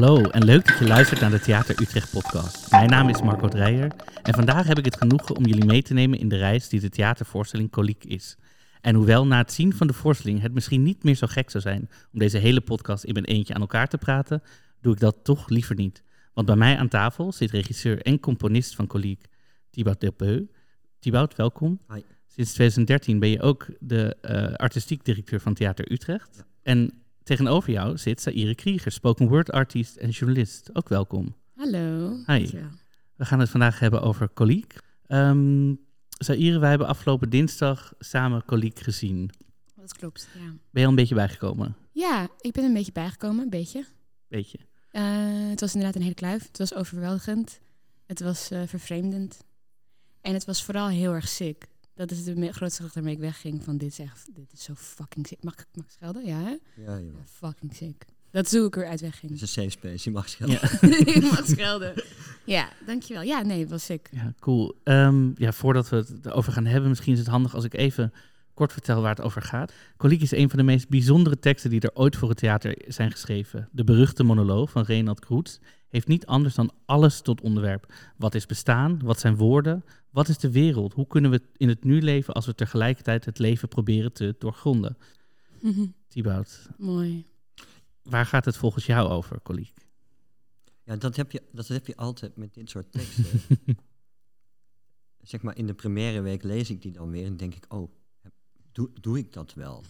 Hallo en leuk dat je luistert naar de Theater Utrecht podcast. Mijn naam is Marco Dreyer en vandaag heb ik het genoegen om jullie mee te nemen in de reis die de theatervoorstelling Coliek is. En hoewel na het zien van de voorstelling het misschien niet meer zo gek zou zijn om deze hele podcast in mijn eentje aan elkaar te praten, doe ik dat toch liever niet. Want bij mij aan tafel zit regisseur en componist van Coliek, Thibaut Delpeu. Thibaut, welkom. Hi. Sinds 2013 ben je ook de eh, artistiek directeur van Theater Utrecht. Ja. En tegenover jou zit Saïre Krieger, spoken word artiest en journalist. Ook welkom. Hallo. Hi. dankjewel. We gaan het vandaag hebben over Coliek. Ehm Saïre, wij hebben afgelopen dinsdag samen Coliek gezien. Dat klopt, ja. Ben je al een beetje bijgekomen? Ja, ik ben een beetje bijgekomen, een beetje. Beetje. Eh, het was inderdaad een hele kluif. Het was overweldigend. Het was eh, vervreemdend. En het was vooral heel erg sick. Dat is de grootste gedachte waarmee ik wegging van dit is echt, dit is zo fucking sick. Mag ik, mag ik schelden? Ja, hè? Ja, Ja, fucking sick. Dat hoe ik eruit Het wegging. is een safe space, je mag schelden. Ja. ik mag schelden. Ja, dankjewel. Ja, nee, het was sick. Ja, cool. Ehm, ja, voordat we het erover gaan hebben, misschien is het handig als ik even kort vertel waar het over gaat. Coliek is een van de meest bijzondere teksten die er ooit voor het theater zijn geschreven. De beruchte monoloog van Renald Kroets heeft niet anders dan alles tot onderwerp. Wat is bestaan? Wat zijn woorden? Wat is de wereld? Hoe kunnen we in het nu leven als we tegelijkertijd het leven proberen te doorgronden? Thibaut, Mooi. waar gaat het volgens jou over, Coliek? Ja, dat heb, je, dat heb je altijd met dit soort teksten. zeg maar, in de première week lees ik die dan weer en denk ik, oh, doe, doe ik dat wel?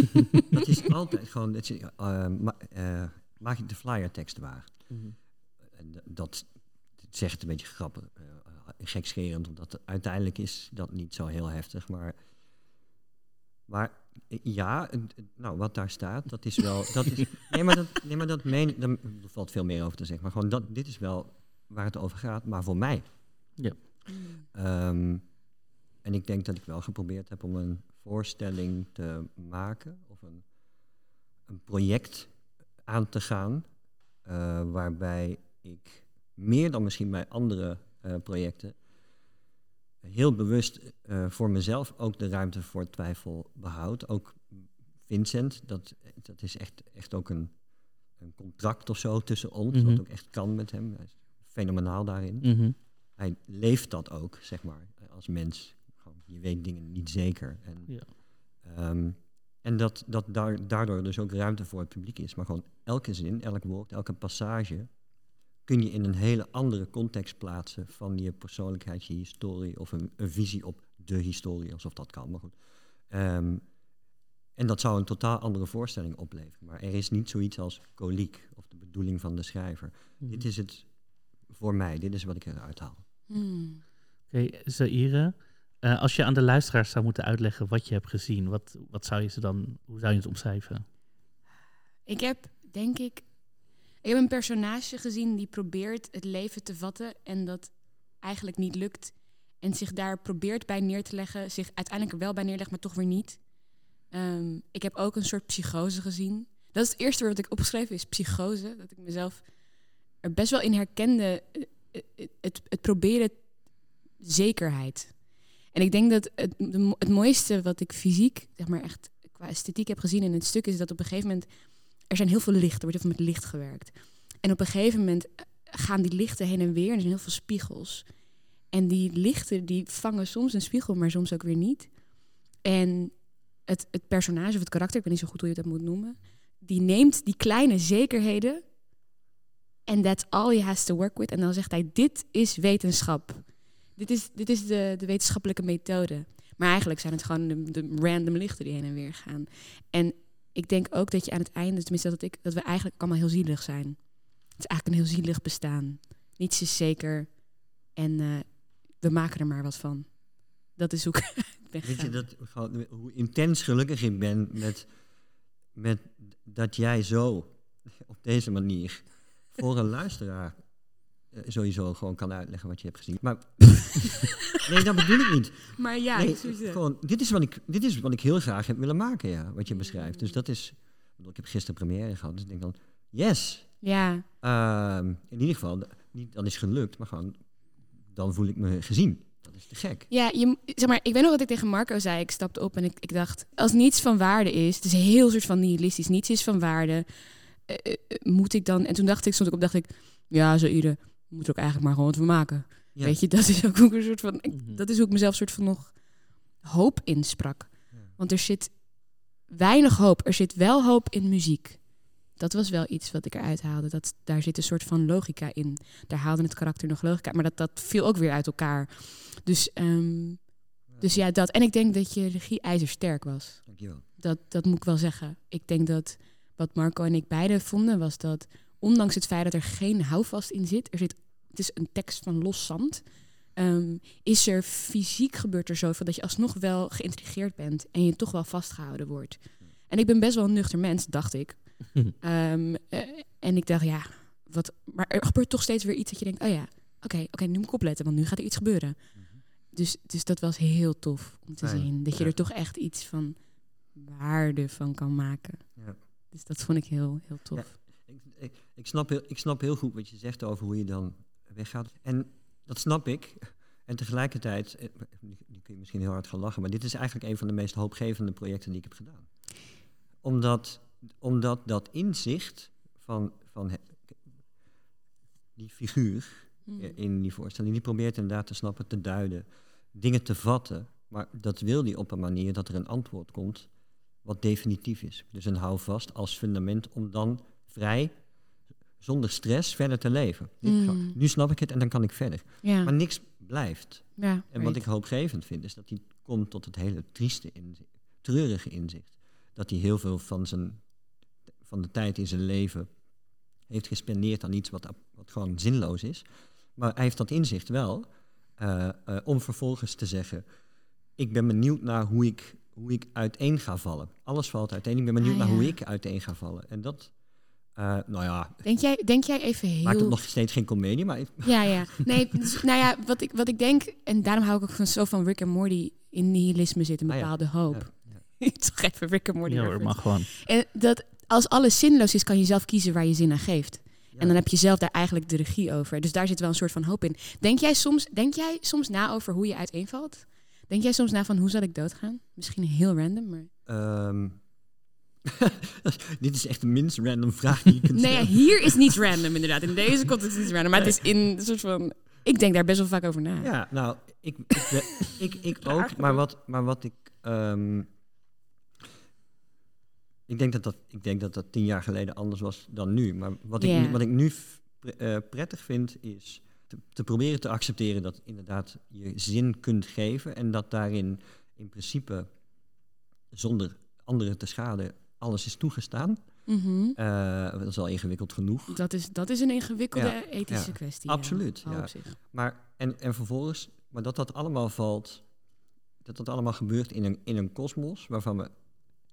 dat is altijd gewoon, is, eh, ma- eh, maak ik de flyer tekst waar. D- dat zegt een beetje grappig, eh, gekscherend, omdat uiteindelijk is dat niet zo heel heftig, maar... Maar eh, ja, eh, eh, nou, wat daar staat, dat is wel. Dat is, nee, maar dat, nee, maar dat meen. Daar valt veel meer over te zeggen. Maar gewoon, dat, dit is wel waar het over gaat, maar voor mij. Ehm, en ik denk dat ik wel geprobeerd heb om een voorstelling te maken of een, een project aan te gaan, eh, waarbij ik meer dan misschien bij andere eh, projecten heel bewust eh, voor mezelf ook de ruimte voor twijfel behoud. Ook Vincent, dat, dat is echt, echt ook een, een contract of zo tussen ons, Mhm. wat ook echt kan met hem. Hij is fenomenaal daarin Mhm. hij leeft dat ook, zeg maar, als mens. Je weet dingen niet zeker. En, Ja. ehm, en dat, dat daar, daardoor dus ook ruimte voor het publiek is. Maar gewoon elke zin, elk woord, elke passage kun je in een hele andere context plaatsen van je persoonlijkheid, je historie of een, een visie op de historie, alsof dat kan. Maar goed. Ehm, en dat zou een totaal andere voorstelling opleveren. Maar er is niet zoiets als koliek of de bedoeling van de schrijver. Mhm. Dit is het voor mij, dit is wat ik eruit haal. Hmm. Oké, Zaire, eh, als je aan de luisteraars zou moeten uitleggen wat je hebt gezien, wat, wat zou je ze dan, hoe zou je het omschrijven? Ik heb, denk ik, ik heb een personage gezien die probeert het leven te vatten en dat eigenlijk niet lukt. En zich daar probeert bij neer te leggen, zich uiteindelijk wel bij neerlegt, maar toch weer niet. Ehm, ik heb ook een soort psychose gezien. Dat is het eerste woord dat ik opgeschreven is psychose. Dat ik mezelf er best wel in herkende. eh, eh, Het, het proberen zekerheid. En ik denk dat het, het mooiste wat ik fysiek, zeg maar echt qua esthetiek heb gezien in het stuk, is dat op een gegeven moment er zijn heel veel licht, er wordt heel veel met licht gewerkt. En op een gegeven moment eh, gaan die lichten heen en weer en er zijn heel veel spiegels. En die lichten die vangen soms een spiegel, maar soms ook weer niet. En het, het personage of het karakter, ik weet niet zo goed hoe je dat moet noemen, die neemt die kleine zekerheden en that's all he has to work with. En dan zegt hij, dit is wetenschap. dit is, dit is de, de wetenschappelijke methode. Maar eigenlijk zijn het gewoon de, de random lichten die heen en weer gaan. En ik denk ook dat je aan het einde, tenminste dat, ik, dat we eigenlijk allemaal heel zielig zijn. Het is eigenlijk een heel zielig bestaan. Niets is zeker. En eh, we maken er maar wat van. Dat is hoe ik ben Weet je dat, hoe intens gelukkig ik ben met, met dat jij zo op deze manier voor een luisteraar sowieso gewoon kan uitleggen wat je hebt gezien. Maar nee, dat bedoel ik niet. Maar ja, nee, het. gewoon, dit, is wat ik, dit is wat ik heel graag heb willen maken, ja, wat je beschrijft. Dus dat is, ik heb gisteren première gehad, dus ik denk dan, yes. ja, Ehm, in ieder geval, niet dat is gelukt, maar gewoon, dan voel ik me gezien. Dat is te gek. Ja, je, zeg maar, ik weet nog wat ik tegen Marco zei. Ik stapte op en ik, ik dacht, als niets van waarde is, het is heel soort van nihilistisch, niets is van waarde, eh, eh, eh, moet ik dan... En toen dacht ik, stond ik op, dacht ik, ja, zo ieder moet er ook eigenlijk maar gewoon wat van maken. Ja. Weet je, dat is ook een soort van, ik- Mhm. dat is hoe ik mezelf soort van nog hoop insprak. Ja. Want er zit weinig hoop. Er zit wel hoop in muziek. Dat was wel iets wat ik eruit haalde. Dat, daar zit een soort van logica in. Daar haalde het karakter nog logica. Maar dat, dat viel ook weer uit elkaar. Dus, ehm, dus ja, dat. En ik denk dat je regie ijzersterk was. Dankjewel. Dat, dat moet ik wel zeggen. Ik denk dat wat Marco en ik beide vonden was dat, ondanks het feit dat er geen houvast in zit, er zit, het is een tekst van los zand, ehm, is er fysiek gebeurt er zoveel dat je alsnog wel geïntrigeerd bent en je toch wel vastgehouden wordt. En ik ben best wel een nuchter mens, dacht ik. Ehm, eh, en ik dacht, ja, wat, maar er gebeurt toch steeds weer iets dat je denkt, oh ja, oké, oké, nu moet ik opletten, want nu gaat er iets gebeuren. Dus, dus dat was heel tof om te zien. Dat je ja. er toch echt iets van waarde van kan maken. Ja. Dus dat vond ik heel, heel tof. Ik, ik, ik, snap heel, ik snap heel goed wat je zegt over hoe je dan weggaat. En dat snap ik. En tegelijkertijd, eh, nu kun je misschien heel hard gaan lachen, maar dit is eigenlijk een van de meest hoopgevende projecten die ik heb gedaan. Omdat, omdat dat inzicht van, van die figuur Hmm. eh, in die voorstelling, die probeert inderdaad te snappen, te duiden, dingen te vatten. Maar dat wil die op een manier dat er een antwoord komt wat definitief is. Dus een houvast als fundament om dan vrij, zonder stress, verder te leven. Nu- Mm. Nu snap ik het en dan kan ik verder. Ja, Maar niks blijft. ja En wat ik hoopgevend vind, is dat hij komt tot het hele trieste inzicht, treurige inzicht. Dat hij heel veel van, zijn, van de tijd in zijn leven heeft gespendeerd aan iets wat, wat gewoon zinloos is. Maar hij heeft dat inzicht wel eh, eh, om vervolgens te zeggen: Ik ben benieuwd naar hoe ik, hoe ik uiteen ga vallen. Alles valt uiteen. Ik ben benieuwd Ah, naar ja. hoe ik uiteen ga vallen. En dat, eh, nou ja, Denk jij, denk jij even heel... maakt het nog steeds geen comedie, maar Ja, ja. Nee, dus, nou ja, wat ik, wat ik denk... En daarom hou ik ook van, zo van Rick en Morty. In nihilisme zit een Ah, ja. bepaalde hoop. Ja, ja. Toch even Rick en Morty Ja hoor, mag gewoon. En dat als alles zinloos is, kan je zelf kiezen waar je zin aan geeft. Ja. En dan heb je zelf daar eigenlijk de regie over. Dus daar zit wel een soort van hoop in. Denk jij soms, denk jij soms na over hoe je uiteenvalt? Denk jij soms na van hoe zal ik doodgaan? Misschien heel random, maar... Ehm, dit is echt de minst random vraag die je kunt Nee, ja, stellen. hier is niets random inderdaad. In deze context is het random. Maar het is in een soort van... Ik denk daar best wel vaak over na. Ja, nou, ik, ik, ik, ik ook, maar wat, maar wat ik... ehm, ik, denk dat dat, ik denk dat dat tien jaar geleden anders was dan nu. Maar wat, ik, wat ik nu eh, prettig vind, is te, te proberen te accepteren dat inderdaad je zin kunt geven. En dat daarin in principe, zonder anderen te schaden, alles is toegestaan. Mhm. Eh, dat is al ingewikkeld genoeg. Dat, is, dat is een ingewikkelde Ja, ethische ja. kwestie. Absoluut, Ja. Maar, en, en vervolgens, maar dat dat allemaal valt, dat dat allemaal gebeurt in een, in een kosmos waarvan we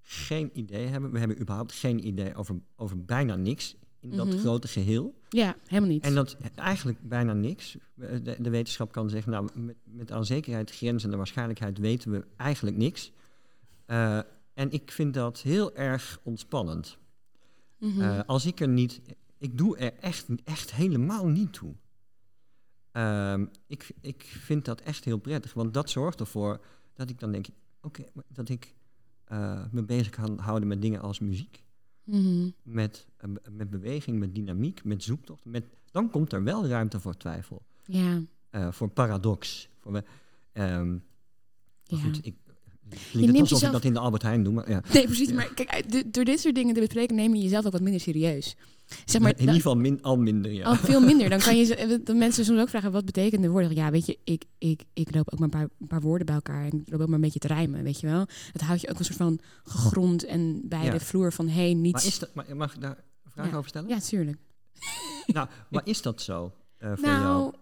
geen idee hebben. We hebben überhaupt geen idee over, over bijna niks in dat Mhm. grote geheel. Ja, helemaal niet. En dat eigenlijk bijna niks. De, de wetenschap kan zeggen, nou, met, met aan zekerheid, grenzende waarschijnlijkheid weten we eigenlijk niks. Eh, en ik vind dat heel erg ontspannend. Mhm. Eh, als ik er niet. Ik doe er echt, echt helemaal niet toe. Ehm, ik, ik vind dat echt heel prettig, want dat zorgt ervoor dat ik dan denk: oké, dat ik eh, me bezig kan houden met dingen als muziek, Mhm. met, eh, met beweging, met dynamiek, met zoektocht. Met, dan komt er wel ruimte voor twijfel, Ja, voor paradox. Voor ehm, ja. goed, ik, Neemt alsof jezelf- ik dat in de Albert Heijn doe, maar ja. Nee, precies. Maar kijk, door dit soort dingen te bespreken neem je jezelf ook wat minder serieus. Zeg maar, in ieder geval min, al minder, ja. Al veel minder. Dan kan je ze- dat mensen soms ook vragen, wat betekent de woorden? Ja, weet je, ik, ik, ik loop ook maar een paar, een paar woorden bij elkaar. En ik loop ook maar een beetje te rijmen, weet je wel. Dat houdt je ook een soort van gegrond en bij Ja. de vloer van, hey, Maar niets... is dat, maar mag ik daar een vraag Ja. over stellen? Ja, tuurlijk. Nou, maar is dat zo eh, voor Nou, jou?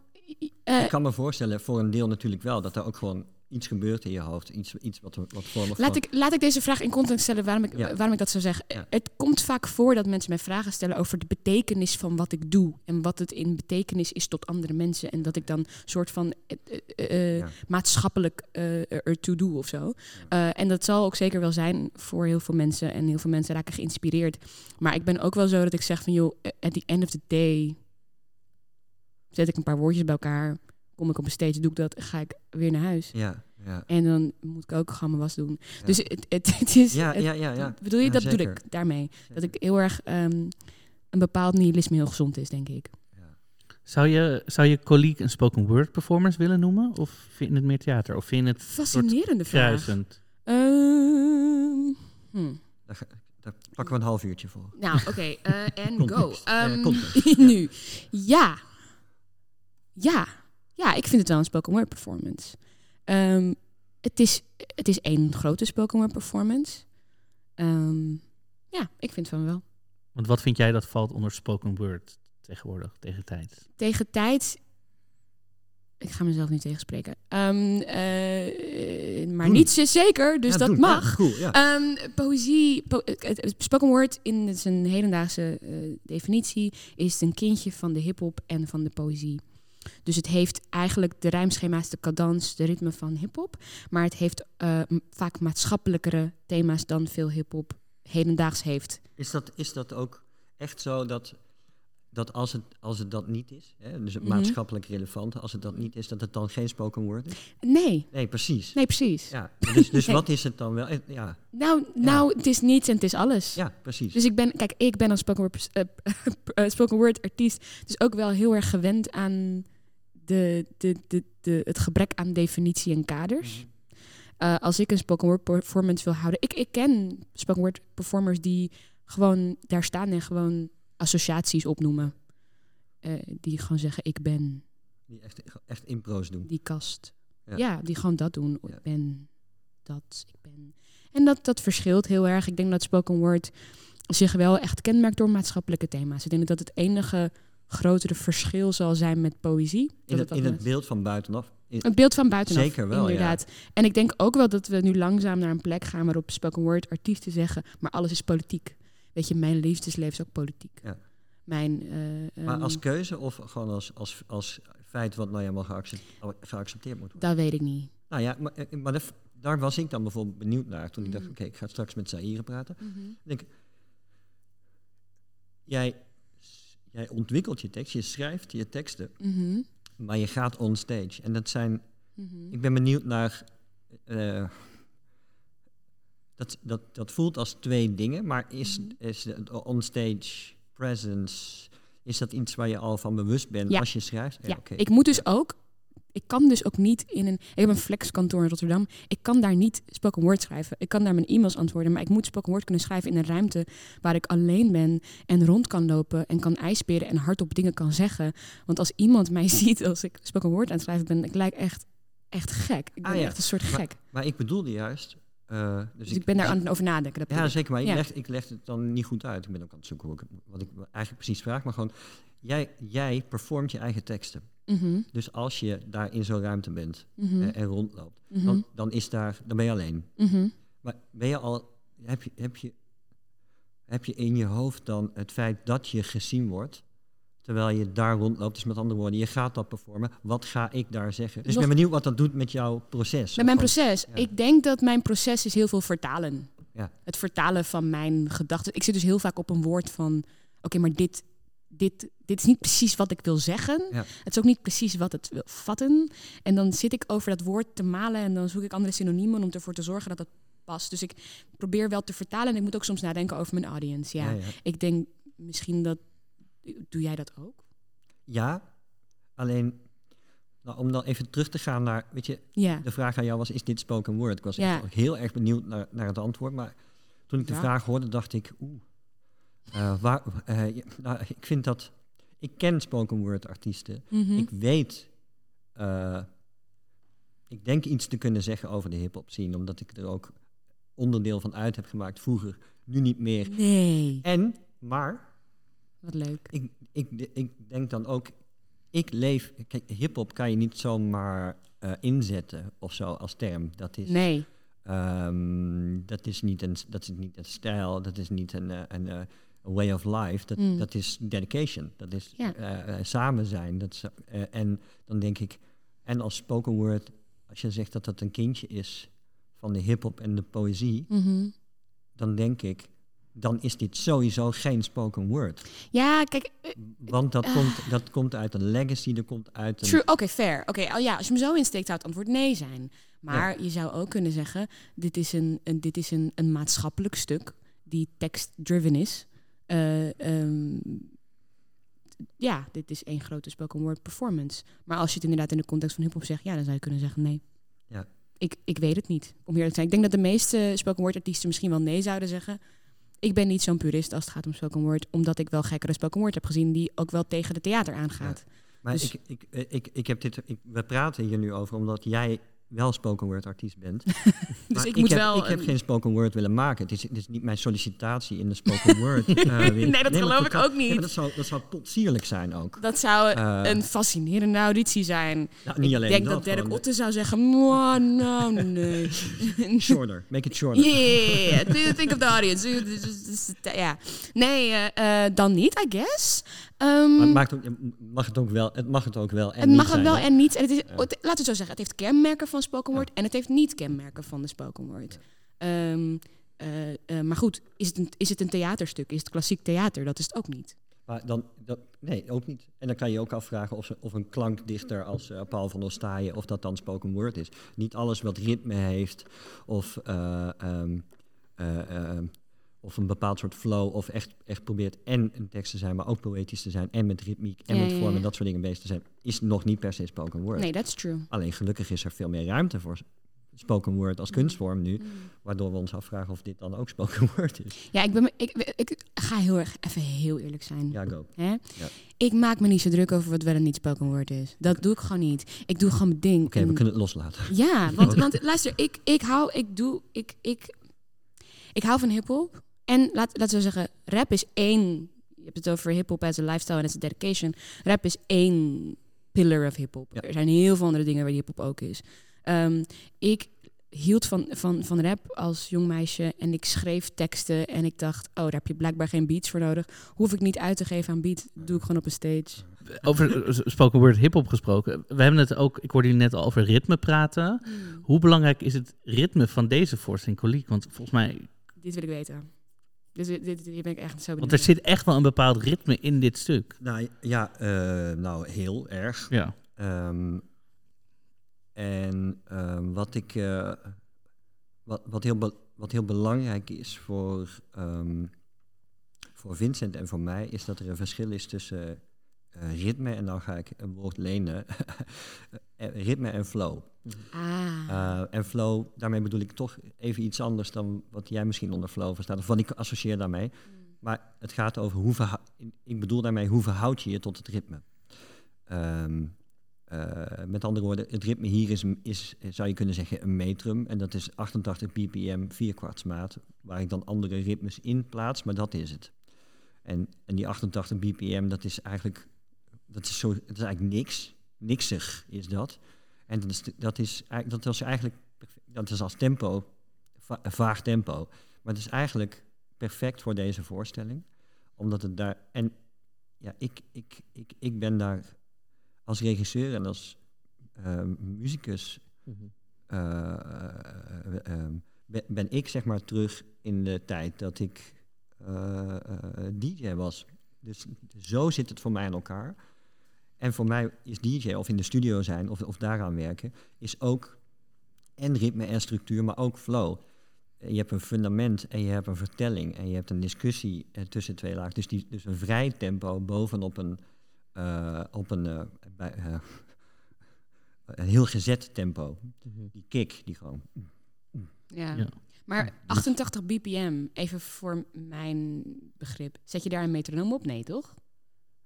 Eh, Ik kan me voorstellen, voor een deel natuurlijk wel, dat er ook gewoon iets gebeurt in je hoofd. Iets, iets wat, wat vormen Laat ik, laat ik deze vraag in context stellen waarom ik, Ja. waarom ik dat zo zeg. Ja. Het komt vaak voor dat mensen mij vragen stellen over de betekenis van wat ik doe. En wat het in betekenis is tot andere mensen. En dat ik dan soort van eh, eh, eh, Ja. maatschappelijk eh, ertoe doe of zo. Eh, en dat zal ook zeker wel zijn voor heel veel mensen. En heel veel mensen raken geïnspireerd. Maar ik ben ook wel zo dat ik zeg van joh, eh, at the end of the day zet ik een paar woordjes bij elkaar. Kom ik op een stage, doe ik dat, ga ik weer naar huis. Ja, ja. En dan moet ik ook gewoon mijn was doen. Ja. Dus het, het, het is. Ja, het- ja, ja, ja. Bedoel je, Ja, dat bedoel ik daarmee. Dat ik heel erg ehm, een bepaald nihilisme heel gezond is, denk ik. Zou je, zou je colleague een spoken word performance willen noemen? Of vind je het meer theater? Of vind je het Fascinerende vraag. kruisend? Ehm, hm. Daar, pakken we een half uurtje voor. Nou, oké. eh, En go. Context, nu. Ja. Ja. Ja, ik vind het wel een spoken word performance. Ehm, het, is, het is één grote spoken word performance. Ehm, ja, ik vind van wel. Want wat vind jij dat valt onder spoken word tegenwoordig, tegen tijd? tegen tijd. Ik ga mezelf niet tegenspreken. Ehm, eh, maar Doen. niet zo zeker, dus Ja, dat doen. mag. Ja, cool, ja. Ehm, poëzie, po- het- het spoken word in zijn hedendaagse eh, definitie is het een kindje van de hip-hop en van de poëzie. Dus het heeft eigenlijk de rijmschema's, de cadans, de ritme van hip-hop. Maar het heeft eh, vaak maatschappelijkere thema's dan veel hip-hop hedendaags heeft. Is, dat, is dat ook echt zo dat, dat als, het, als het dat niet is, hè, dus het Mhm. maatschappelijk relevant, als het dat niet is, dat het dan geen spoken word is? Nee, Nee, precies. nee, precies. Ja, dus dus Nee. wat is het dan wel? Eh, Ja, Nou, nou, het is niets en het is alles. ja precies. Dus ik ben, kijk, ik ben als spoken word, eh, eh, spoken word artiest dus ook wel heel erg gewend aan de, de, de, de, het gebrek aan definitie en kaders. Eh, als ik een spoken word performance wil houden, ik, ik ken spoken word performers die gewoon daar staan en gewoon associaties opnoemen. Eh, die gewoon zeggen, ik ben Die echt, echt impro's doen. die kast. Ja. Ja, die gewoon dat doen. Ja. Ik ben dat, ik ben. En dat, dat verschilt heel erg. Ik denk dat spoken word zich wel echt kenmerkt door maatschappelijke thema's. Ik denk dat het enige grotere verschil zal zijn met poëzie. In het, in het beeld van buitenaf. In- een beeld van buitenaf. Zeker wel, ja. inderdaad. En ik denk ook wel dat we nu langzaam naar een plek gaan waarop spoken word artiesten zeggen, maar alles is politiek. Weet je, mijn liefdesleven is ook politiek. Ja. Mijn, eh, maar ehm, als keuze of gewoon als, als, als feit wat nou ja maar geaccepteerd, geaccepteerd moet worden? dat weet ik niet. Nou ja, maar, eh, maar dat- daar was ik dan bijvoorbeeld benieuwd naar. Toen ik dacht, Mhm. oké, ik ga straks met Zaire praten. Ik denk, jij, jij ontwikkelt je tekst, je schrijft je teksten, Mhm. maar je gaat on stage. En dat zijn, Mhm. ik ben benieuwd naar, eh, dat, dat, dat voelt als twee dingen, maar is, Mhm. is de onstage presence, is dat iets waar je al van bewust bent Ja. als je schrijft? Ja, ik moet dus ook. Ik kan dus ook niet in een. Ik heb een flexkantoor in Rotterdam. Ik kan daar niet spoken word schrijven. Ik kan daar mijn e-mails antwoorden. Maar ik moet spoken word kunnen schrijven in een ruimte waar ik alleen ben en rond kan lopen en kan ijsperen en hardop dingen kan zeggen. Want als iemand mij ziet als ik spoken word aan het schrijven ben, ik lijk echt, echt gek. Ik ben Ah, ja. echt een soort gek. Maar ik bedoelde juist. Eh, dus, Dus ik ben daar aan het over nadenken. Dat Ja, zeker. Maar ik, leg, ik leg het dan niet goed uit. Ik ben ook aan het zoeken hoe ik, wat ik eigenlijk precies vraag. Maar gewoon, jij, jij performt je eigen teksten. Mhm, Dus als je daar in zo'n ruimte bent mhm, eh, en rondloopt, mhm, dan, dan, is daar, dan ben je alleen. Maar ben je al, heb je, heb, je, heb je in je hoofd dan het feit dat je gezien wordt, terwijl je daar rondloopt? Dus met andere woorden, je gaat dat performen. Wat ga ik daar zeggen? Dus ik ben benieuwd wat dat doet met jouw proces. Met mijn proces. ja. Ik denk dat mijn proces is heel veel vertalen. Ja. Het vertalen van mijn gedachten. Ik zit dus heel vaak op een woord van... Oké, maar dit, dit, dit is niet precies wat ik wil zeggen. Ja. Het is ook niet precies wat het wil vatten. En dan zit ik over dat woord te malen... en dan zoek ik andere synoniemen om ervoor te zorgen dat het past. Dus ik probeer wel te vertalen... en ik moet ook soms nadenken over mijn audience. Ja. ik denk misschien dat... Doe jij dat ook? Ja, alleen nou, om dan even terug te gaan naar, weet je, Ja. de vraag aan jou was, is dit spoken word? Ik was Ja. echt heel erg benieuwd naar, naar het antwoord, maar toen ik de Ja. vraag hoorde, dacht ik, oeh, eh, waar, eh, nou, ik vind dat, ik ken spoken word artiesten, Mhm. ik weet, eh, ik denk iets te kunnen zeggen over de hip-hop scene, omdat ik er ook onderdeel van uit heb gemaakt vroeger, nu niet meer. Nee. En, maar, Wat leuk. ik, ik, ik denk dan ook, ik leef, kijk, hip-hop kan je niet zomaar eh, inzetten of zo als term. Dat is, Nee. ehm, dat is, niet, een, dat is niet een stijl, dat is niet een, eh, een, eh, een way of life. Dat, Mm. dat is dedication, dat is Ja. eh, eh, samen zijn. Dat is, eh, en dan denk ik, en als spoken word, als je zegt dat dat een kindje is van de hip-hop en de poëzie, Mhm. dan denk ik, dan is dit sowieso geen spoken word. Ja, kijk, eh, Want dat, komt, dat komt uit een legacy, dat komt uit een... True, oké, fair. Oké, oh ja, als je hem zo insteekt, zou het antwoord nee zijn. Maar je zou ook kunnen zeggen, dit is een, een, dit is een, een maatschappelijk stuk die text-driven is. Eh, ehm, ja, dit is één grote spoken word performance. Maar als je het inderdaad in de context van hip-hop zegt, ja, dan zou je kunnen zeggen nee. Ja. Ik, ik weet het niet, om eerlijk te zijn. Ik denk dat de meeste spoken word artiesten misschien wel nee zouden zeggen. Ik ben niet zo'n purist als het gaat om spoken word, omdat ik wel gekkere spoken word heb gezien die ook wel tegen de theater aangaat. Maar Dus- ik, ik, eh, ik, ik heb dit, ik, we praten hier nu over omdat jij wel spoken word artiest bent. Dus Maar ik moet heb, wel Ik heb een- geen spoken word willen maken. Het is, het is niet mijn sollicitatie in de spoken word. eh. Nee, dat geloof ik ook niet. Dat zou, dat zou potsierlijk zijn ook. Dat zou Eh, een fascinerende auditie zijn. nou, niet ik alleen denk dat, dat, Dirk Otte zou zeggen, "Mwah, nou, nee. Shorter, make it shorter. Yeah, do you think of the audience? Ja. Nee, eh, eh, dan niet, I guess. Ehm, Maar het, maakt ook, mag het, ook wel, het mag het ook wel en het niet mag het zijn, wel hè? en niet. En het is, Ja. het- laten we zo zeggen, het heeft kenmerken van spoken Ja. word en het heeft niet kenmerken van de spoken word. Ehm, eh, eh, maar goed, is het, een, is het een theaterstuk? Is het klassiek theater? Dat is het ook niet. Maar dan, dat, nee, ook niet. En dan kan je ook afvragen of, ze, of een klankdichter als eh, Paul van Ostaaien, of dat dan spoken word is. Niet alles wat ritme heeft, of, eh, ehm, eh, ehm, of een bepaald soort flow, of echt, echt probeert en een tekst te zijn, maar ook poëtisch te zijn, en met ritmiek, en Ja, met vorm en dat soort dingen bezig te zijn, is nog niet per se spoken word. Nee, that's true. Alleen gelukkig is er veel meer ruimte voor spoken word als kunstvorm nu, Mm. waardoor we ons afvragen of dit dan ook spoken word is. Ja, ik, ben, ik, ik, ga heel erg even heel eerlijk zijn. Ja, go. Hè? Ja. Ik maak me niet zo druk over wat wel en niet spoken word is. Dat doe ik gewoon niet. Ik doe gewoon mijn ding. Oké, we kunnen het loslaten. Ja, want, want luister, ik, ik hou, ik doe, ik, ik, ik hou van hip-hop. En laat, laten we zeggen, rap is één. Je hebt het over hip-hop as a lifestyle en as a dedication. Rap is één pillar of hip-hop. Ja. Er zijn heel veel andere dingen waar hip-hop ook is. Ehm, ik hield van, van, van rap als jong meisje en ik schreef teksten en ik dacht, oh, daar heb je blijkbaar geen beats voor nodig. Hoef ik niet uit te geven aan beat, doe ik gewoon op een stage. Over spoken word hip-hop gesproken. We hebben het ook, ik hoorde jullie net al over ritme praten. Hoe belangrijk is het ritme van deze voorstelling, Coliek? Want volgens mij, Dit wil ik weten. Dit, dit, dit, hier ben ik echt zo benieuwd want er zit echt wel een bepaald ritme in dit stuk. Nou ja, eh, nou heel erg. Ja. Ehm, en ehm, wat ik eh, wat, wat, heel be- wat heel belangrijk is voor, ehm, voor Vincent en voor mij, is dat er een verschil is tussen ritme, en dan ga ik een woord lenen, eh, ritme en flow. Ah. Eh, en flow, daarmee bedoel ik toch even iets anders dan wat jij misschien onder flow verstaat, of wat ik associeer daarmee. Maar het gaat over hoe verhou- ik bedoel daarmee hoe verhoud je je tot het ritme. Ehm, eh, met andere woorden, het ritme hier is, is, zou je kunnen zeggen, een metrum. En dat is 88 bpm, vierkwartsmaat, waar ik dan andere ritmes in plaats, maar dat is het. En, en die 88 bpm, dat is eigenlijk, dat is zo, dat is eigenlijk niks. Niksig is dat. En dat is, dat is, eigenlijk- dat was eigenlijk, dat is als tempo, va- vaag tempo. Maar het is eigenlijk perfect voor deze voorstelling. Omdat het daar, en ja, ik, ik, ik, ik ben daar als regisseur en als ehm, muzikus eh, eh, ehm, ben, ben ik zeg maar terug in de tijd dat ik eh, eh, DJ was. Dus zo zit het voor mij in elkaar. En voor mij is DJ of in de studio zijn of, of daaraan werken, is ook en ritme en structuur, maar ook flow. Je hebt een fundament en je hebt een vertelling en je hebt een discussie eh, tussen twee lagen. Dus, die, dus een vrij tempo bovenop een, eh, op een, eh, bij, eh, een heel gezet tempo. Mhm. Die kick, die gewoon... Ja. Ja. Maar 88 bpm, even voor mijn begrip. Zet je daar een metronoom op? Nee, toch?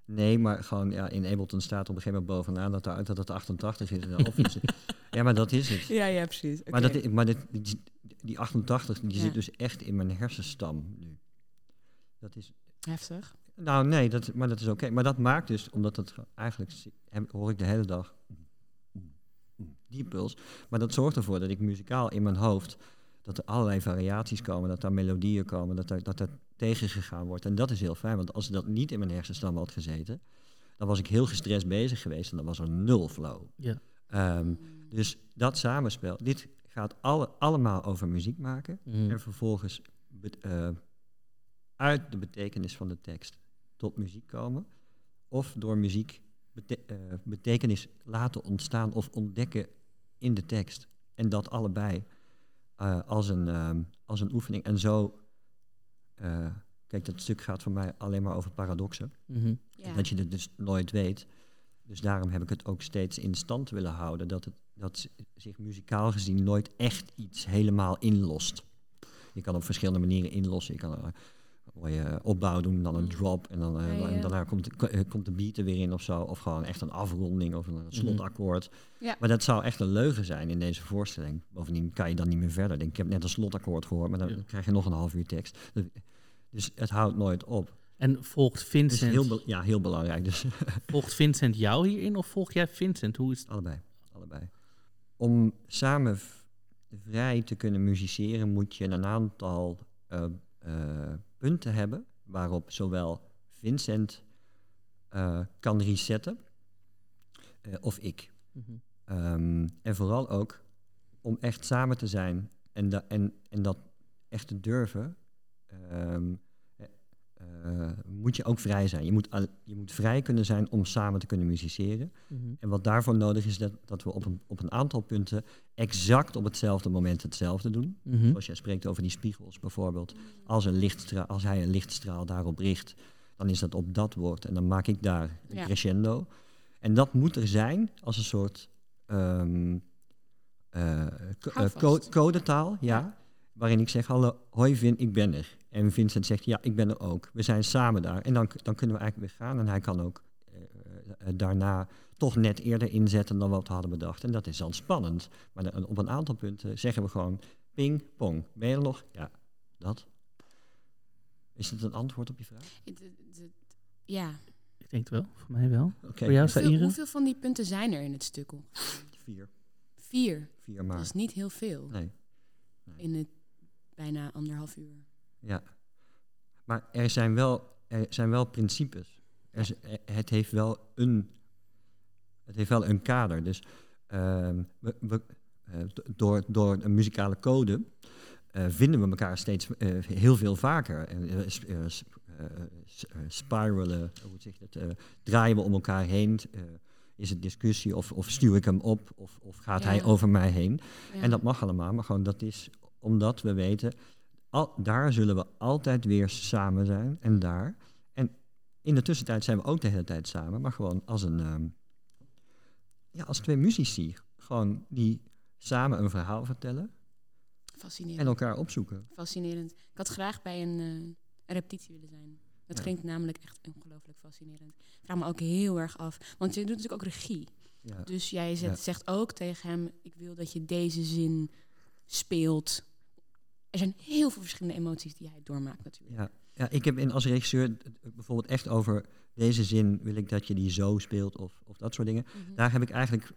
Nee, maar gewoon ja, in Ableton staat op een gegeven moment bovenaan dat, er, dat het 88 is. Of ja, maar dat is het. Ja, ja, precies. Maar, dat, maar dit, die, die 88 die Ja. zit dus echt in mijn hersenstam nu. Dat is, Heftig. nou nee, dat, maar dat is oké. Maar dat maakt dus, omdat ge- eigenlijk hoor ik de hele dag die puls. Maar dat zorgt ervoor dat ik muzikaal in mijn hoofd, dat er allerlei variaties komen, dat er melodieën komen, dat er, dat er tegengegaan wordt. En dat is heel fijn, want als dat niet in mijn hersenstam had gezeten, dan was ik heel gestrest bezig geweest en dan was er nul flow. Ja. Ehm, dus dat samenspel, dit gaat alle, allemaal over muziek maken. Mhm. En vervolgens bet- eh, uit de betekenis van de tekst tot muziek komen. Of door muziek bete- eh, betekenis laten ontstaan of ontdekken in de tekst. En dat allebei eh, als, een, ehm, als een oefening. En zo, eh, kijk, dat stuk gaat voor mij alleen maar over paradoxen. Mhm. Ja. Dat je het dus nooit weet. Dus daarom heb ik het ook steeds in stand willen houden. Dat, het, dat zich muzikaal gezien nooit echt iets helemaal inlost. Je kan op verschillende manieren inlossen. Je kan eh, mooie opbouw doen, dan een Mm. drop. En, dan, eh, Ja, ja. en daarna komt, eh, komt de beat er weer in of zo. Of gewoon echt een afronding of een slotakkoord. Ja. Maar dat zou echt een leugen zijn in deze voorstelling. Bovendien kan je dan niet meer verder. Denk, ik heb net een slotakkoord gehoord, maar dan Ja. krijg je nog een half uur tekst. Dus het houdt nooit op. En volgt Vincent, heel, ja, heel belangrijk. Dus volgt Vincent jou hierin of volg jij Vincent? Hoe is het? Allebei, allebei. Om samen vrij te kunnen musiceren moet je een aantal eh, eh, punten hebben waarop zowel Vincent eh, kan resetten eh, of ik. Mhm. Ehm, en vooral ook om echt samen te zijn en, da- en, en dat echt te durven, ehm, eh, eh, moet je ook vrij zijn. Je moet, je moet vrij kunnen zijn om samen te kunnen musiceren. Mhm. En wat daarvoor nodig is, dat, dat we op een, op een aantal punten exact op hetzelfde moment hetzelfde doen. Mhm. Zoals jij spreekt over die spiegels bijvoorbeeld. Als, een lichtstraal, als hij een lichtstraal daarop richt, dan is dat op dat woord. En dan maak ik daar een Ja. crescendo. En dat moet er zijn als een soort ehm, eh, co- eh, Houvast. co- codetaal, ja. Waarin ik zeg, hallo, hoi Vin, ik ben er. En Vincent zegt, ja, ik ben er ook. We zijn samen daar. En dan, dan kunnen we eigenlijk weer gaan. En hij kan ook eh, eh, daarna toch net eerder inzetten dan wat we hadden bedacht. En dat is dan spannend. Maar dan op een aantal punten zeggen we gewoon ping, pong. Ben je er nog? Ja, dat. Is het een antwoord op je vraag? Ja. Ik denk het wel, voor mij wel. Voor jou, Hoeveel, hoeveel van die punten zijn er in het stuk? vier. Vier. Vier Dat maar. is niet heel veel Nee, in het bijna anderhalf uur. ja. Maar er zijn wel, er zijn wel principes. Er is- eh, het heeft wel een, het heeft wel een kader. Dus ehm, we, we, eh, do- door, door een muzikale code eh, vinden we elkaar steeds heel veel vaker. En, spiralen, hoe zeg je dat, draaien we om elkaar heen. is het discussie of, of stuur ik hem op of, of gaat Ja. hij over mij heen? Ja. En dat mag allemaal, maar gewoon dat is omdat we weten, al, daar zullen we altijd weer samen zijn en daar. En in de tussentijd zijn we ook de hele tijd samen, maar gewoon als een, ehm, ja, als twee muzici, gewoon die samen een verhaal vertellen Fascinerend. en elkaar opzoeken. Fascinerend. Ik had graag bij een, eh, een repetitie willen zijn. Dat Ja. klinkt namelijk echt ongelooflijk fascinerend. Ik vraag me ook heel erg af. Want je doet natuurlijk ook regie. Ja. Dus jij zet, Ja. zegt ook tegen hem: Ik wil dat je deze zin speelt. Er zijn heel veel verschillende emoties die hij doormaakt, natuurlijk. Ja, ja, ik heb in als regisseur bijvoorbeeld echt over deze zin wil ik dat je die zo speelt of, of dat soort dingen. Mhm. Daar heb ik eigenlijk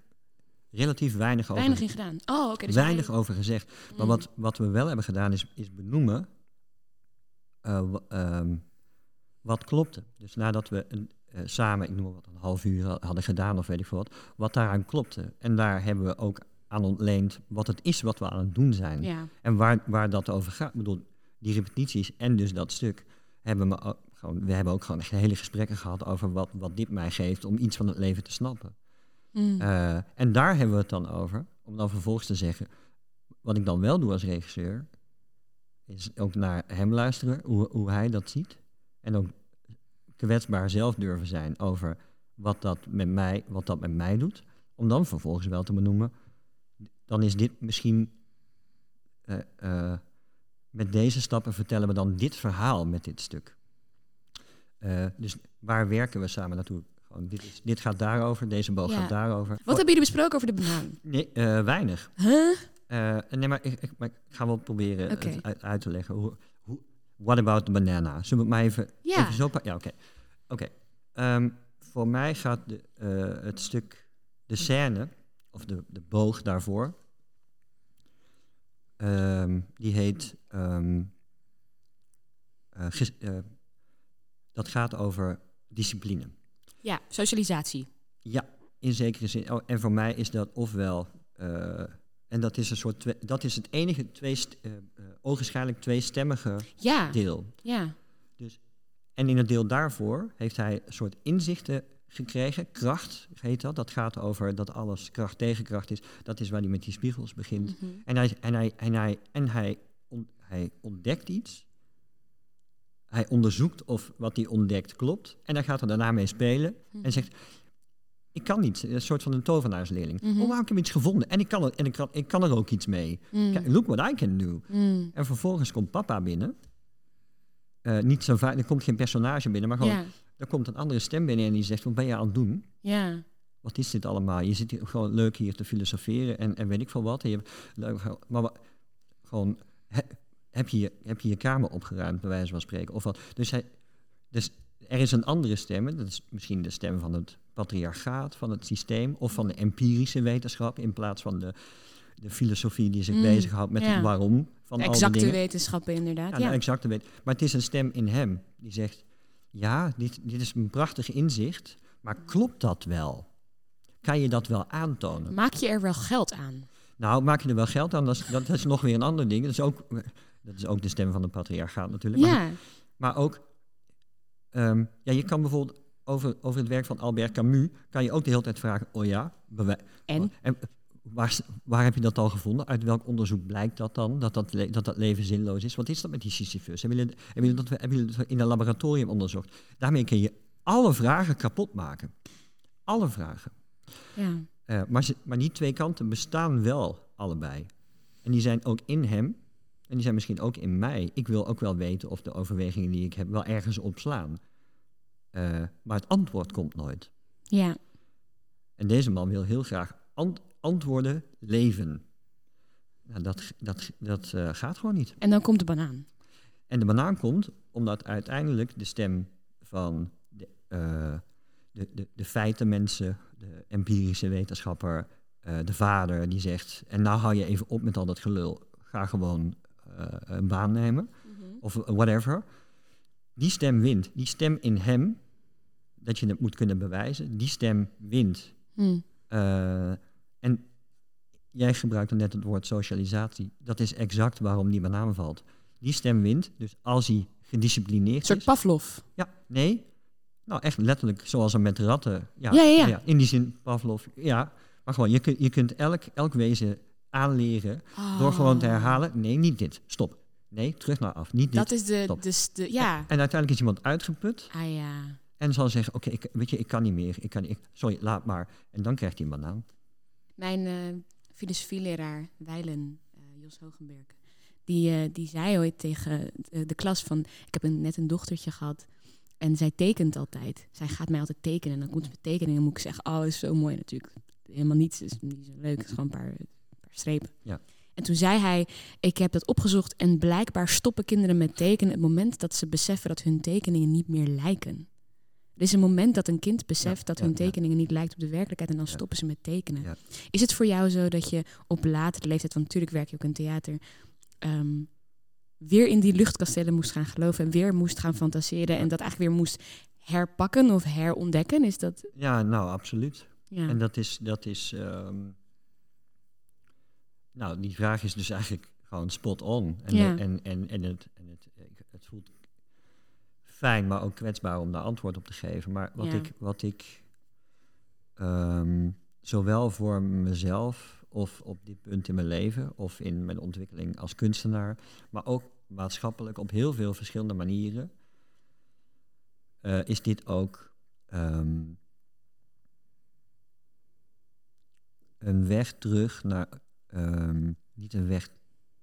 relatief weinig over Weinig in gedaan. Oh, oké. dus weinig over gezegd. Maar Mm. wat, wat we wel hebben gedaan is, is benoemen eh, ehm, wat klopte. Dus nadat we een, eh, samen, ik noem maar wat, een half uur ha- hadden gedaan of weet ik veel wat, wat daaraan klopte. En daar hebben we ook aan ontleend wat het is wat we aan het doen zijn. Ja. En waar, waar dat over gaat. Ik bedoel, die repetities en dus dat stuk hebben we ook gewoon, we hebben ook gewoon hele gesprekken gehad over wat, wat dit mij geeft om iets van het leven te snappen. Mm. Eh, en daar hebben we het dan over. Om dan vervolgens te zeggen, wat ik dan wel doe als regisseur, is ook naar hem luisteren, hoe, hoe hij dat ziet. En ook kwetsbaar zelf durven zijn over wat dat met mij, wat dat met mij doet. om dan vervolgens wel te benoemen, dan is dit misschien, eh, eh, met deze stappen vertellen we dan dit verhaal met dit stuk. Eh, dus waar werken we samen naartoe? Gewoon, dit, is, dit gaat daarover, deze boog Ja. gaat daarover. Wat hebben jullie besproken over de banaan? Nee, weinig. Huh? Nee, maar ik, ik, maar ik ga wel proberen het uit, uit te leggen. Hoe, hoe, what about the banana? Zullen we het maar even, Ja. even zo pakken? Ja, oké. Oké. Ehm, voor mij gaat de, het stuk, de scène, of de, de boog daarvoor, ehm, die heet, ehm, eh, eh, dat gaat over discipline. Ja, socialisatie. Ja, in zekere zin. Oh, en voor mij is dat ofwel, eh, en dat is een soort, twee, dat is het enige twee, ogenschijnlijk tweestemmige Ja, deel. ja. En in het deel daarvoor heeft hij een soort inzichten gekregen. Kracht heet dat. Dat gaat over dat alles kracht tegenkracht is. Dat is waar hij met die spiegels begint. Mhm. En, hij, en, hij, en, hij, en hij, on- hij ontdekt iets. Hij onderzoekt of wat hij ontdekt klopt. En hij gaat er daarna mee spelen. Mhm. En zegt, ik kan iets. Een soort van een tovenaarsleerling. Mhm. Oh, maar ik heb iets gevonden. En ik kan er, en ik kan, ik kan er ook iets mee. Mm. Kijk, look what I can do. Mm. En vervolgens komt papa binnen. Eh, niet zo vaak, er komt geen personage binnen, maar gewoon, Ja, er komt een andere stem binnen en die zegt, wat ben je aan het doen? ja. Wat is dit allemaal? Je zit hier gewoon leuk hier te filosoferen en, en weet ik veel wat. Je, leuk, maar gewoon, he- heb, je, je- heb je je kamer opgeruimd, bij wijze van spreken? Of wat? Dus, hij, dus er is een andere stem, dat is misschien de stem van het patriarchaat, van het systeem, of van de empirische wetenschap, in plaats van de, de filosofie die zich Mm, bezighoudt met ja. het waarom van De al die exacte wetenschappen inderdaad. Ja, Ja, nou, exact. weet. Maar het is een stem in hem die zegt: Ja, dit, dit is een prachtig inzicht, maar klopt dat wel? Kan je dat wel aantonen? Maak je er wel geld aan? Nou, maak je er wel geld aan? Dat is, dat, is nog weer een ander ding. Dat is ook, dat is ook de stem van de patriarchaat natuurlijk. Maar, Ja, maar ook, ehm, ja, je kan bijvoorbeeld over, over het werk van Albert Camus, kan je ook de hele tijd vragen: Oh ja, en? en waar, waar heb je dat al gevonden? Uit welk onderzoek blijkt dat dan? Dat dat, le- dat dat leven zinloos is? Wat is dat met die Sisyphus? Hebben jullie, hebben jullie, dat, hebben jullie dat in een laboratorium onderzocht? Daarmee kun je alle vragen kapot maken. Alle vragen. Ja. Eh, maar, ze, maar die twee kanten bestaan wel allebei. En die zijn ook in hem. En die zijn misschien ook in mij. Ik wil ook wel weten of de overwegingen die ik heb wel ergens opslaan. Eh, maar het antwoord komt nooit. ja. En deze man wil heel graag ant- antwoorden leven. Nou, dat dat, dat eh, gaat gewoon niet. En dan komt de banaan. En de banaan komt omdat uiteindelijk de stem van de, eh, de, de, de feitenmensen, de empirische wetenschapper, eh, de vader, die zegt: En nou hou je even op met al dat gelul. Ga gewoon een baan nemen. Of whatever. Die stem wint. Die stem in hem, dat je het moet kunnen bewijzen, die stem wint. Hm. Eh, en jij gebruikte net het woord socialisatie. Dat is exact waarom die banaan valt. Die stem wint, dus als hij Een gedisciplineerd soort is... Pavlov. Ja, nee. Nou, echt letterlijk zoals er met ratten... Ja, Ja, ja, ja. in die zin, Pavlov, ja. Maar gewoon, je kunt, je kunt elk, elk wezen aanleren door gewoon te herhalen... Nee, niet dit. Stop. Nee, terug naar af. Niet dit. Dat is de, Stop. dus de, ja. En uiteindelijk is iemand uitgeput Ah ja. en zal zeggen... Oké, weet je, ik kan niet meer. Ik kan ik- sorry, laat maar. En dan krijgt hij een banaan. Mijn eh, filosofieleraar Weilen, eh, Jos Hogenberg, die, eh, die zei ooit tegen de, de klas van... Ik heb een, net een dochtertje gehad en zij tekent altijd. Zij gaat mij altijd tekenen en dan komt ze met tekeningen en dan moet ik zeggen... Oh, is zo mooi natuurlijk. Helemaal niets, is niet zo leuk. Het is gewoon een paar, een paar strepen. Ja. En toen zei hij, ik heb dat opgezocht en blijkbaar stoppen kinderen met tekenen... het moment dat ze beseffen dat hun tekeningen niet meer lijken. Er is een moment dat een kind beseft Ja, dat hun ja. tekeningen niet lijkt op de werkelijkheid... en dan stoppen ze met tekenen. Is het voor jou zo dat je op latere leeftijd, want natuurlijk werk je ook in theater, ehm, weer in die luchtkastelen moest gaan geloven en weer moest gaan fantaseren en dat eigenlijk weer moest herpakken of herontdekken? Is dat. Ja, nou, absoluut. Ja. En dat is, dat is ehm, nou, die vraag is dus eigenlijk gewoon spot on. En, en, en, en, het, en het, fijn, maar ook kwetsbaar om daar antwoord op te geven. Maar wat Ja. ik, wat ik ehm, zowel voor mezelf of op dit punt in mijn leven of in mijn ontwikkeling als kunstenaar, maar ook maatschappelijk op heel veel verschillende manieren, eh, is dit ook ehm, een weg terug naar. ehm, niet een weg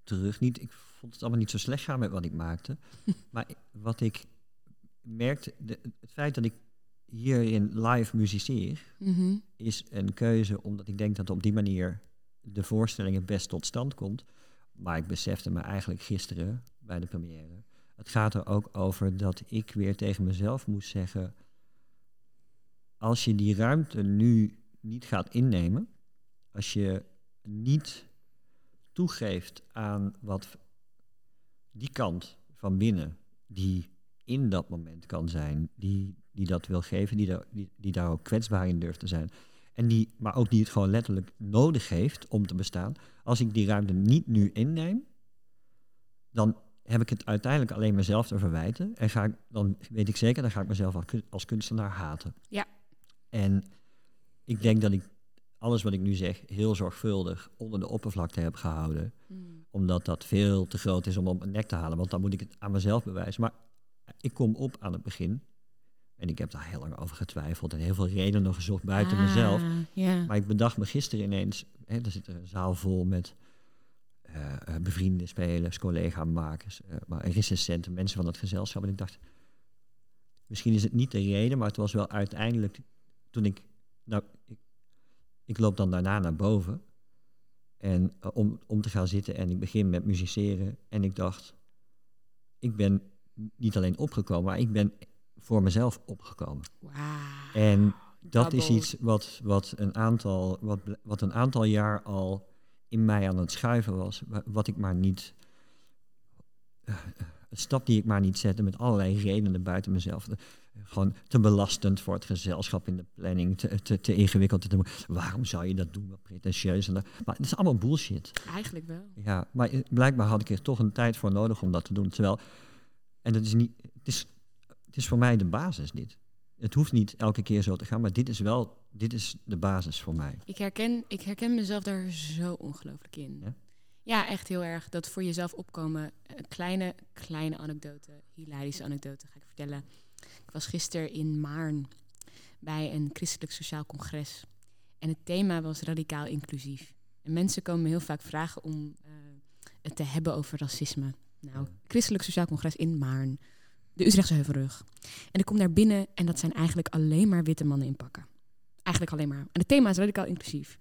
terug. Niet, ik vond het allemaal niet zo slecht gaan met wat ik maakte. maar wat ik merkte, de, het feit dat ik hierin live muziceer, Mhm. is een keuze omdat ik denk dat op die manier de voorstelling het best tot stand komt. Maar ik besefte me eigenlijk gisteren bij de première. Het gaat er ook over dat ik weer tegen mezelf moest zeggen. Als je die ruimte nu niet gaat innemen, als je niet toegeeft aan wat die kant van binnen, die in dat moment kan zijn, die, die dat wil geven, die, daar die, die daar ook kwetsbaar in durft te zijn. En die, maar ook die het gewoon letterlijk nodig heeft om te bestaan. Als ik die ruimte niet nu inneem, dan heb ik het uiteindelijk alleen mezelf te verwijten. En ga ik, dan weet ik zeker, dan ga ik mezelf als kun- als kunstenaar haten. Ja. En ik denk dat ik alles wat ik nu zeg heel zorgvuldig onder de oppervlakte heb gehouden Mm. omdat dat veel te groot is om op mijn nek te halen. Want dan moet ik het aan mezelf bewijzen. Maar ik kom op aan het begin. En ik heb daar heel lang over getwijfeld en heel veel redenen gezocht buiten Ah, mezelf. Maar ik bedacht me gisteren ineens, hè, er zit een zaal vol met eh, eh, bevriende spelers, collega-makers, eh, maar recensenten, mensen van het gezelschap. En ik dacht, misschien is het niet de reden, maar het was wel uiteindelijk toen ik, nou, ik, ik loop dan daarna naar boven en om, om te gaan zitten en ik begin met musiceren en ik dacht, ik ben niet alleen opgekomen, maar ik ben voor mezelf opgekomen. Wauw. En dat is iets wat, wat, een aantal, wat, wat een aantal jaar al in mij aan het schuiven was. wa- Wat ik maar niet. een stap die ik maar niet zette met allerlei redenen buiten mezelf. De- gewoon te belastend voor het gezelschap in de planning, te, te, te ingewikkeld. Te, waarom zou je dat doen? Wat pretentieus. En dat- maar het is allemaal bullshit. Eigenlijk wel. Ja, maar eh, blijkbaar had ik er toch een tijd voor nodig om dat te doen. Terwijl, en dat is niet, het is, het is voor mij de basis dit. Het hoeft niet elke keer zo te gaan, maar dit is wel, dit is de basis voor mij. Ik herken, ik herken mezelf daar zo ongelooflijk in. Ja? Ja? echt heel erg. Dat voor jezelf opkomen. Een kleine, kleine anekdote, hilarische anekdote ga ik vertellen. Ik was gisteren in Maarn bij een christelijk sociaal congres. En het thema was radicaal inclusief. En mensen komen me heel vaak vragen om eh, het te hebben over racisme. Nou, christelijk sociaal congres in Maarn. De Utrechtse Heuvelrug. En ik kom daar binnen en dat zijn eigenlijk alleen maar witte mannen in pakken. Eigenlijk alleen maar. En het thema is radicaal inclusief.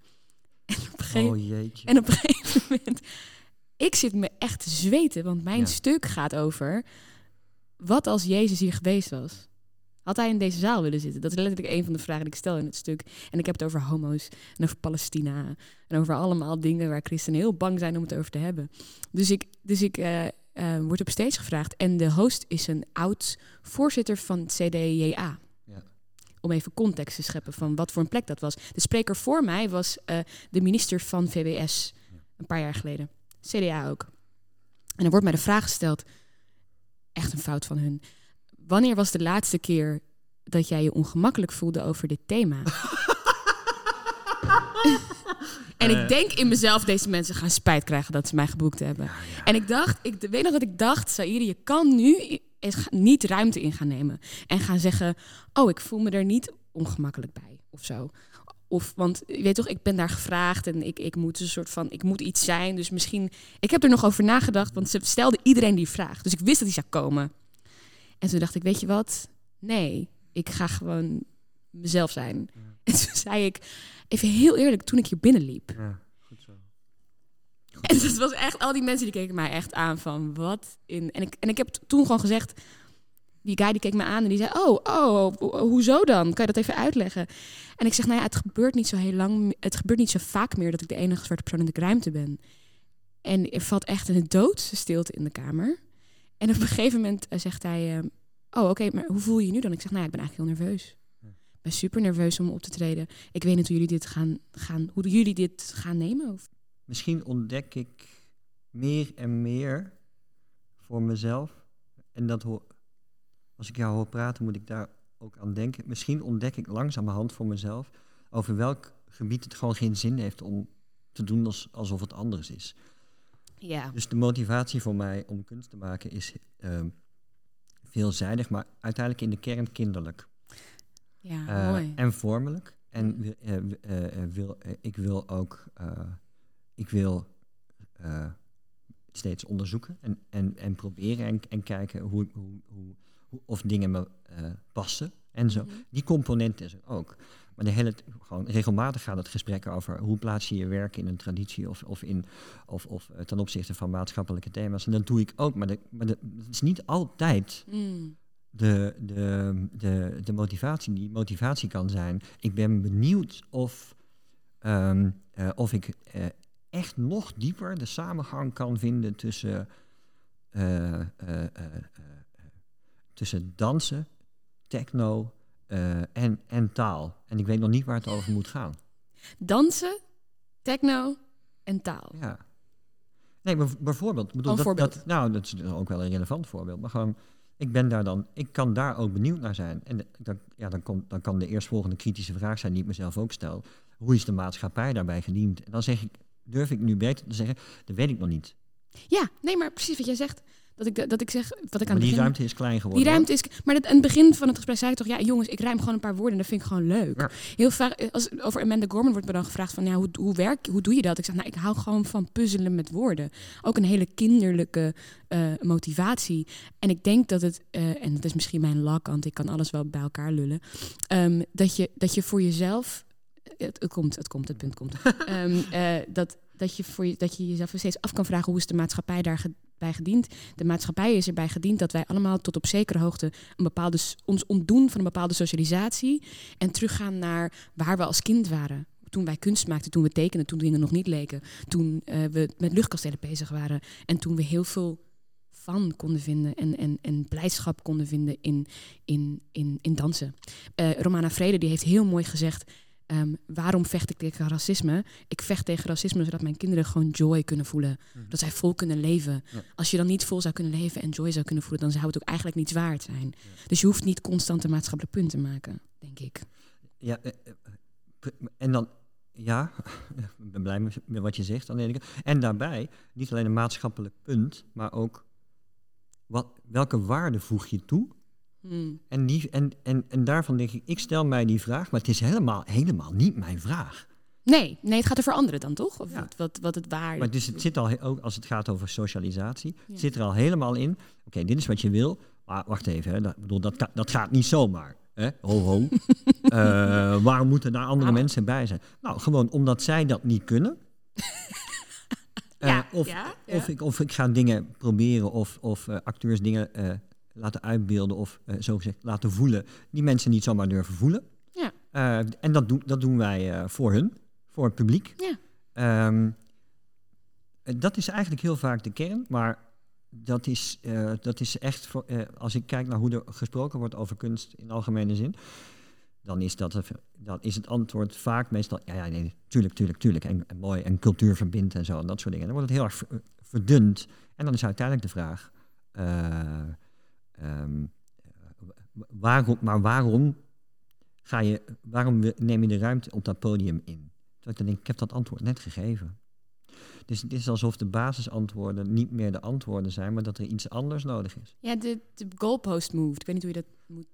En op een gegeven, Oh jeetje. en op een gegeven moment, ik zit me echt te zweten, want mijn Ja. stuk gaat over wat als Jezus hier geweest was. Had hij in deze zaal willen zitten? Dat is letterlijk een van de vragen die ik stel in het stuk. En ik heb het over homo's en over Palestina en over allemaal dingen waar christenen heel bang zijn om het over te hebben. Dus ik, dus ik eh, eh, word op stage gevraagd en de host is een oud voorzitter van het CDJA. Ja. Om even context te scheppen van wat voor een plek dat was. De spreker voor mij was eh, de minister van VWS een paar jaar geleden. CDA ook. En er wordt mij de vraag gesteld, echt een fout van hun. Wanneer was de laatste keer dat jij je ongemakkelijk voelde over dit thema? en ik denk in mezelf, deze mensen gaan spijt krijgen dat ze mij geboekt hebben. En ik dacht, ik weet nog dat ik dacht, Saïri, je kan nu niet ruimte in gaan nemen. En gaan zeggen, oh, ik voel me er niet ongemakkelijk bij of zo. Of, want je weet toch, ik ben daar gevraagd en ik, ik moet een soort van, ik moet iets zijn. Dus misschien, ik heb er nog over nagedacht, want ze stelde iedereen die vraag. Dus ik wist dat die zou komen. En toen dacht ik, weet je wat? Nee, ik ga gewoon mezelf zijn. En toen zei ik, even heel eerlijk, toen ik hier binnenliep. Ja, goed zo. En dat was echt, al die mensen die keken mij echt aan van wat in. En ik, en ik heb toen gewoon gezegd, die guy die keek me aan en die zei, oh, oh, ho- hoezo dan? Kan je dat even uitleggen? En ik zeg, nou ja, het gebeurt niet zo heel lang, het gebeurt niet zo vaak meer dat ik de enige zwarte persoon in de ruimte ben. En er valt echt een doodse stilte in de kamer. En op een gegeven moment eh, zegt hij, eh, oh oké, maar hoe voel je je nu dan? Ik zeg, nou ja, ik ben eigenlijk heel nerveus. Ik ben super nerveus om op te treden. Ik weet niet hoe jullie dit gaan, gaan hoe jullie dit gaan nemen. Of... Misschien ontdek ik meer en meer voor mezelf. En dat hoor, als ik jou hoor praten, moet ik daar ook aan denken. Misschien ontdek ik langzamerhand voor mezelf over welk gebied het gewoon geen zin heeft om te doen als, alsof het anders is. Ja. Dus de motivatie voor mij om kunst te maken is ehm, veelzijdig, maar uiteindelijk in de kern kinderlijk. Ja, Eh, mooi. en vormelijk. En eh, eh, wil, ik wil ook ik wil, steeds onderzoeken en, en, en proberen en, en kijken hoe, hoe, hoe, hoe, of dingen me passen en zo. Mhm. Die component is er ook. Maar de hele, gewoon regelmatig gaat het gesprek over hoe plaats je je werk in een traditie of, of, in, of, of ten opzichte van maatschappelijke thema's. En dat doe ik ook, maar, de, maar de, het is niet altijd Mm. De, de, de, de motivatie. Die motivatie kan zijn, ik ben benieuwd of, ehm, eh, of ik eh, echt nog dieper de samenhang kan vinden tussen, eh, tussen dansen, techno en, en taal. En ik weet nog niet waar het over moet gaan. Dansen, techno en taal. Ja. Nee, bijvoorbeeld. Bedoel, dat. Dat, nou, dat is ook wel een relevant voorbeeld. Maar gewoon, ik ben daar dan, ik kan daar ook benieuwd naar zijn. En dan, ja, dan, dan kan de eerstvolgende kritische vraag zijn die ik mezelf ook stel. Hoe is de maatschappij daarbij gediend? En dan zeg ik, durf ik nu beter te zeggen, dat weet ik nog niet. Ja, nee, maar precies wat jij zegt. Dat ik, dat ik zeg, wat ik aan het die begin... ruimte is klein geworden. Die ruimte is... Maar het, aan het begin van het gesprek zei ik toch... Ja, jongens, ik rijm gewoon een paar woorden en dat vind ik gewoon leuk. Ja. Heel vaak, eh, als, over Amanda Gorman wordt me dan gevraagd van... Ja, hoe, hoe, werk, hoe doe je dat? Ik zeg, nou, ik hou gewoon van puzzelen met woorden. Ook een hele kinderlijke eh, motivatie. En ik denk dat het... eh, en dat is misschien mijn lakkant. Ik kan alles wel bij elkaar lullen. ehm, dat, je, dat je voor jezelf... Het, het komt, het komt, het punt komt. Ehm, eh, dat, dat, je voor je, dat je jezelf steeds af kan vragen... hoe is de maatschappij gediend? De maatschappij is erbij gediend dat wij allemaal tot op zekere hoogte een bepaalde, ons ontdoen van een bepaalde socialisatie en teruggaan naar waar we als kind waren. Toen wij kunst maakten, toen we tekenden, toen dingen nog niet leken, toen eh, we met luchtkastelen bezig waren en toen we heel veel van konden vinden en, en, en blijdschap konden vinden in, in, in, in dansen. Eh, Romana Vrede die heeft heel mooi gezegd, ehm, waarom vecht ik tegen racisme? Ik vecht tegen racisme zodat mijn kinderen gewoon joy kunnen voelen. Mhm. Dat zij vol kunnen leven. Ja. Als je dan niet vol zou kunnen leven en joy zou kunnen voelen, dan zou het ook eigenlijk niets waard zijn. Dus je hoeft niet constant een maatschappelijk punt te maken, denk ik. Ja, eh, eh, en dan, ja, ik ben blij met wat je zegt. En daarbij, niet alleen een maatschappelijk punt, maar ook wat, welke waarde voeg je toe? Hmm. En, die, en, en, en daarvan denk ik, ik stel mij die vraag, maar het is helemaal, helemaal niet mijn vraag. Nee, nee, het gaat er veranderen dan toch? Of Ja. wat, wat, wat het waar Maar dus het zit al, ook als het gaat over socialisatie, Ja. zit er al helemaal in. Oké, dit is wat je wil, maar wacht even, hè, dat, bedoel, dat, dat gaat niet zomaar. Hè? Ho, ho. Eh, waarom moeten daar andere mensen bij zijn? Nou, gewoon omdat zij dat niet kunnen. Eh, Ja, of, Of, ik, of ik ga dingen proberen of, of eh, acteurs dingen laten uitbeelden of eh, zo gezegd laten voelen die mensen niet zomaar durven voelen. Ja. Eh, en dat, doen dat doen wij eh, voor hun, voor het publiek. Ja. Ehm, eh, dat is eigenlijk heel vaak de kern, maar dat is, dat is echt, voor, als ik kijk naar hoe er gesproken wordt over kunst in algemene zin, dan is, dat, dan is het antwoord vaak meestal, ja, ja nee, tuurlijk, tuurlijk, tuurlijk, en, en mooi, en cultuur verbindt en zo, en dat soort dingen. Dan wordt het heel erg ver- verdund. En dan is uiteindelijk de vraag, ehm, wa- waarom, maar waarom ga je, waarom neem je de ruimte op dat podium in? Terwijl ik dan denk, ik heb dat antwoord net gegeven. Dus het is alsof de basisantwoorden niet meer de antwoorden zijn, maar dat er iets anders nodig is. Ja, de, de goalpost moved. Ik weet niet hoe je dat moet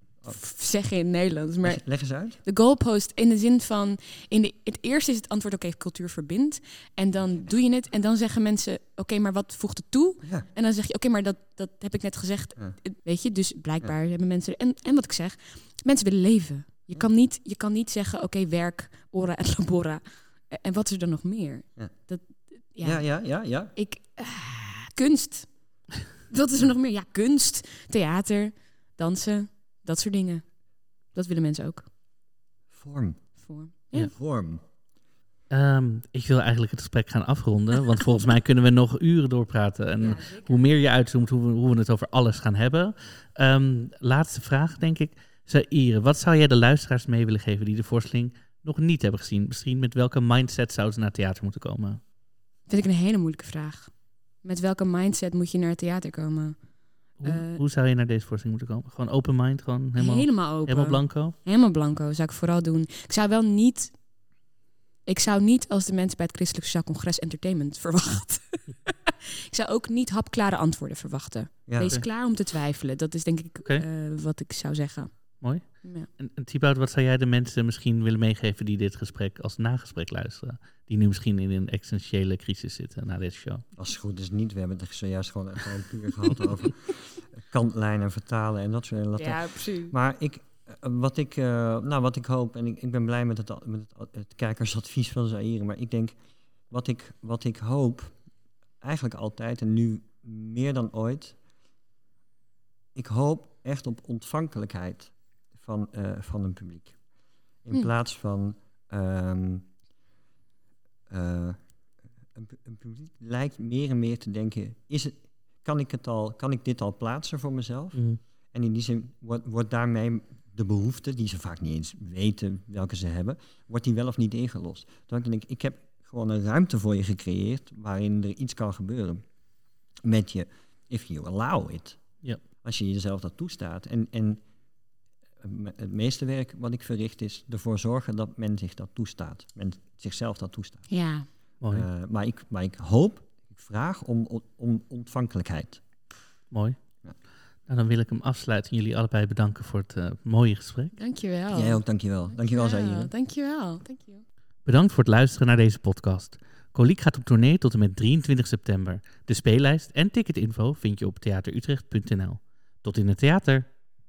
zeggen in Nederlands. Maar Leg, leg eens uit. de goalpost in de zin van... In de, het eerste is het antwoord, oké, cultuur verbindt. En dan doe je het. En dan zeggen mensen, oké, maar wat voegt het toe? Ja. En dan zeg je, oké, maar dat, dat heb ik net gezegd. Ja. Weet je, dus blijkbaar hebben mensen... En, en wat ik zeg, mensen willen leven. Je, kan, niet, je kan niet zeggen, oké, werk, ora en labora. Eh, En wat is er nog meer? Ja. Dat, ja, Ja, ja, ja, ja. ik... ah, kunst. wat is er nog meer? Ja, kunst, theater, dansen, dat soort dingen. Dat willen mensen ook. Vorm. Voor. Ja. Vorm. Ehm, ik wil eigenlijk het gesprek gaan afronden, want volgens mij kunnen we nog uren doorpraten. En hoe meer je uitzoomt, hoe we, hoe we het over alles gaan hebben. Ehm, laatste vraag, denk ik. Zaire, wat zou jij de luisteraars mee willen geven die de voorstelling nog niet hebben gezien? Misschien met welke mindset zouden ze naar het theater moeten komen? Vind ik een hele moeilijke vraag. Met welke mindset moet je naar het theater komen? Hoe, Eh, hoe zou je naar deze voorstelling moeten komen? Gewoon open mind, gewoon helemaal, helemaal open. helemaal blanco? Helemaal blanco zou ik vooral doen. Ik zou wel niet... Ik zou niet als de mensen bij het Christelijk Sociaal Congres Entertainment verwachten. ik zou ook niet hapklare antwoorden verwachten. Ja. Wees klaar om te twijfelen. Dat is denk ik eh, wat ik zou zeggen. Mooi. Ja. En, en Thibaut, wat zou jij de mensen misschien willen meegeven die dit gesprek als nagesprek luisteren? Die nu misschien in een existentiële crisis zitten na deze show. Als het goed is niet. We hebben het zojuist gewoon, gewoon puur gehad over kantlijnen vertalen en dat soort dingen. ja, precies. Maar ik, eh, wat, ik, eh, nou, wat ik hoop, en ik, ik ben blij met het, met het kijkersadvies van Zaire, maar ik denk, wat ik, wat ik hoop, eigenlijk altijd en nu meer dan ooit, ik hoop echt op ontvankelijkheid van, eh, van een publiek. In Hm. plaats van ehm, eh, een, pu- een publiek lijkt meer en meer te denken, is het, kan, ik het al, kan ik dit al plaatsen voor mezelf? En in die zin wordt, wordt daarmee de behoefte, die ze vaak niet eens weten welke ze hebben, wordt die wel of niet ingelost. Dan denk ik, ik heb gewoon een ruimte voor je gecreëerd waarin er iets kan gebeuren. Met je, if you allow it. Ja. Als je jezelf dat toestaat. En, en het meeste werk wat ik verricht is ervoor zorgen dat men zich dat toestaat. Men zichzelf dat toestaat. Ja, Mooi. Eh, maar, ik, maar ik hoop, ik vraag om, om ontvankelijkheid. Mooi. Ja. Nou, dan wil ik hem afsluiten. Jullie allebei bedanken voor het eh, mooie gesprek. dankjewel. Jij ook, dankjewel. Dankjewel, Zaire. Dankjewel, dankjewel. Bedankt voor het luisteren naar deze podcast. Koliek gaat op tournee tot en met 23 september. De speellijst en ticketinfo vind je op theaterutrecht.nl. Tot in het theater!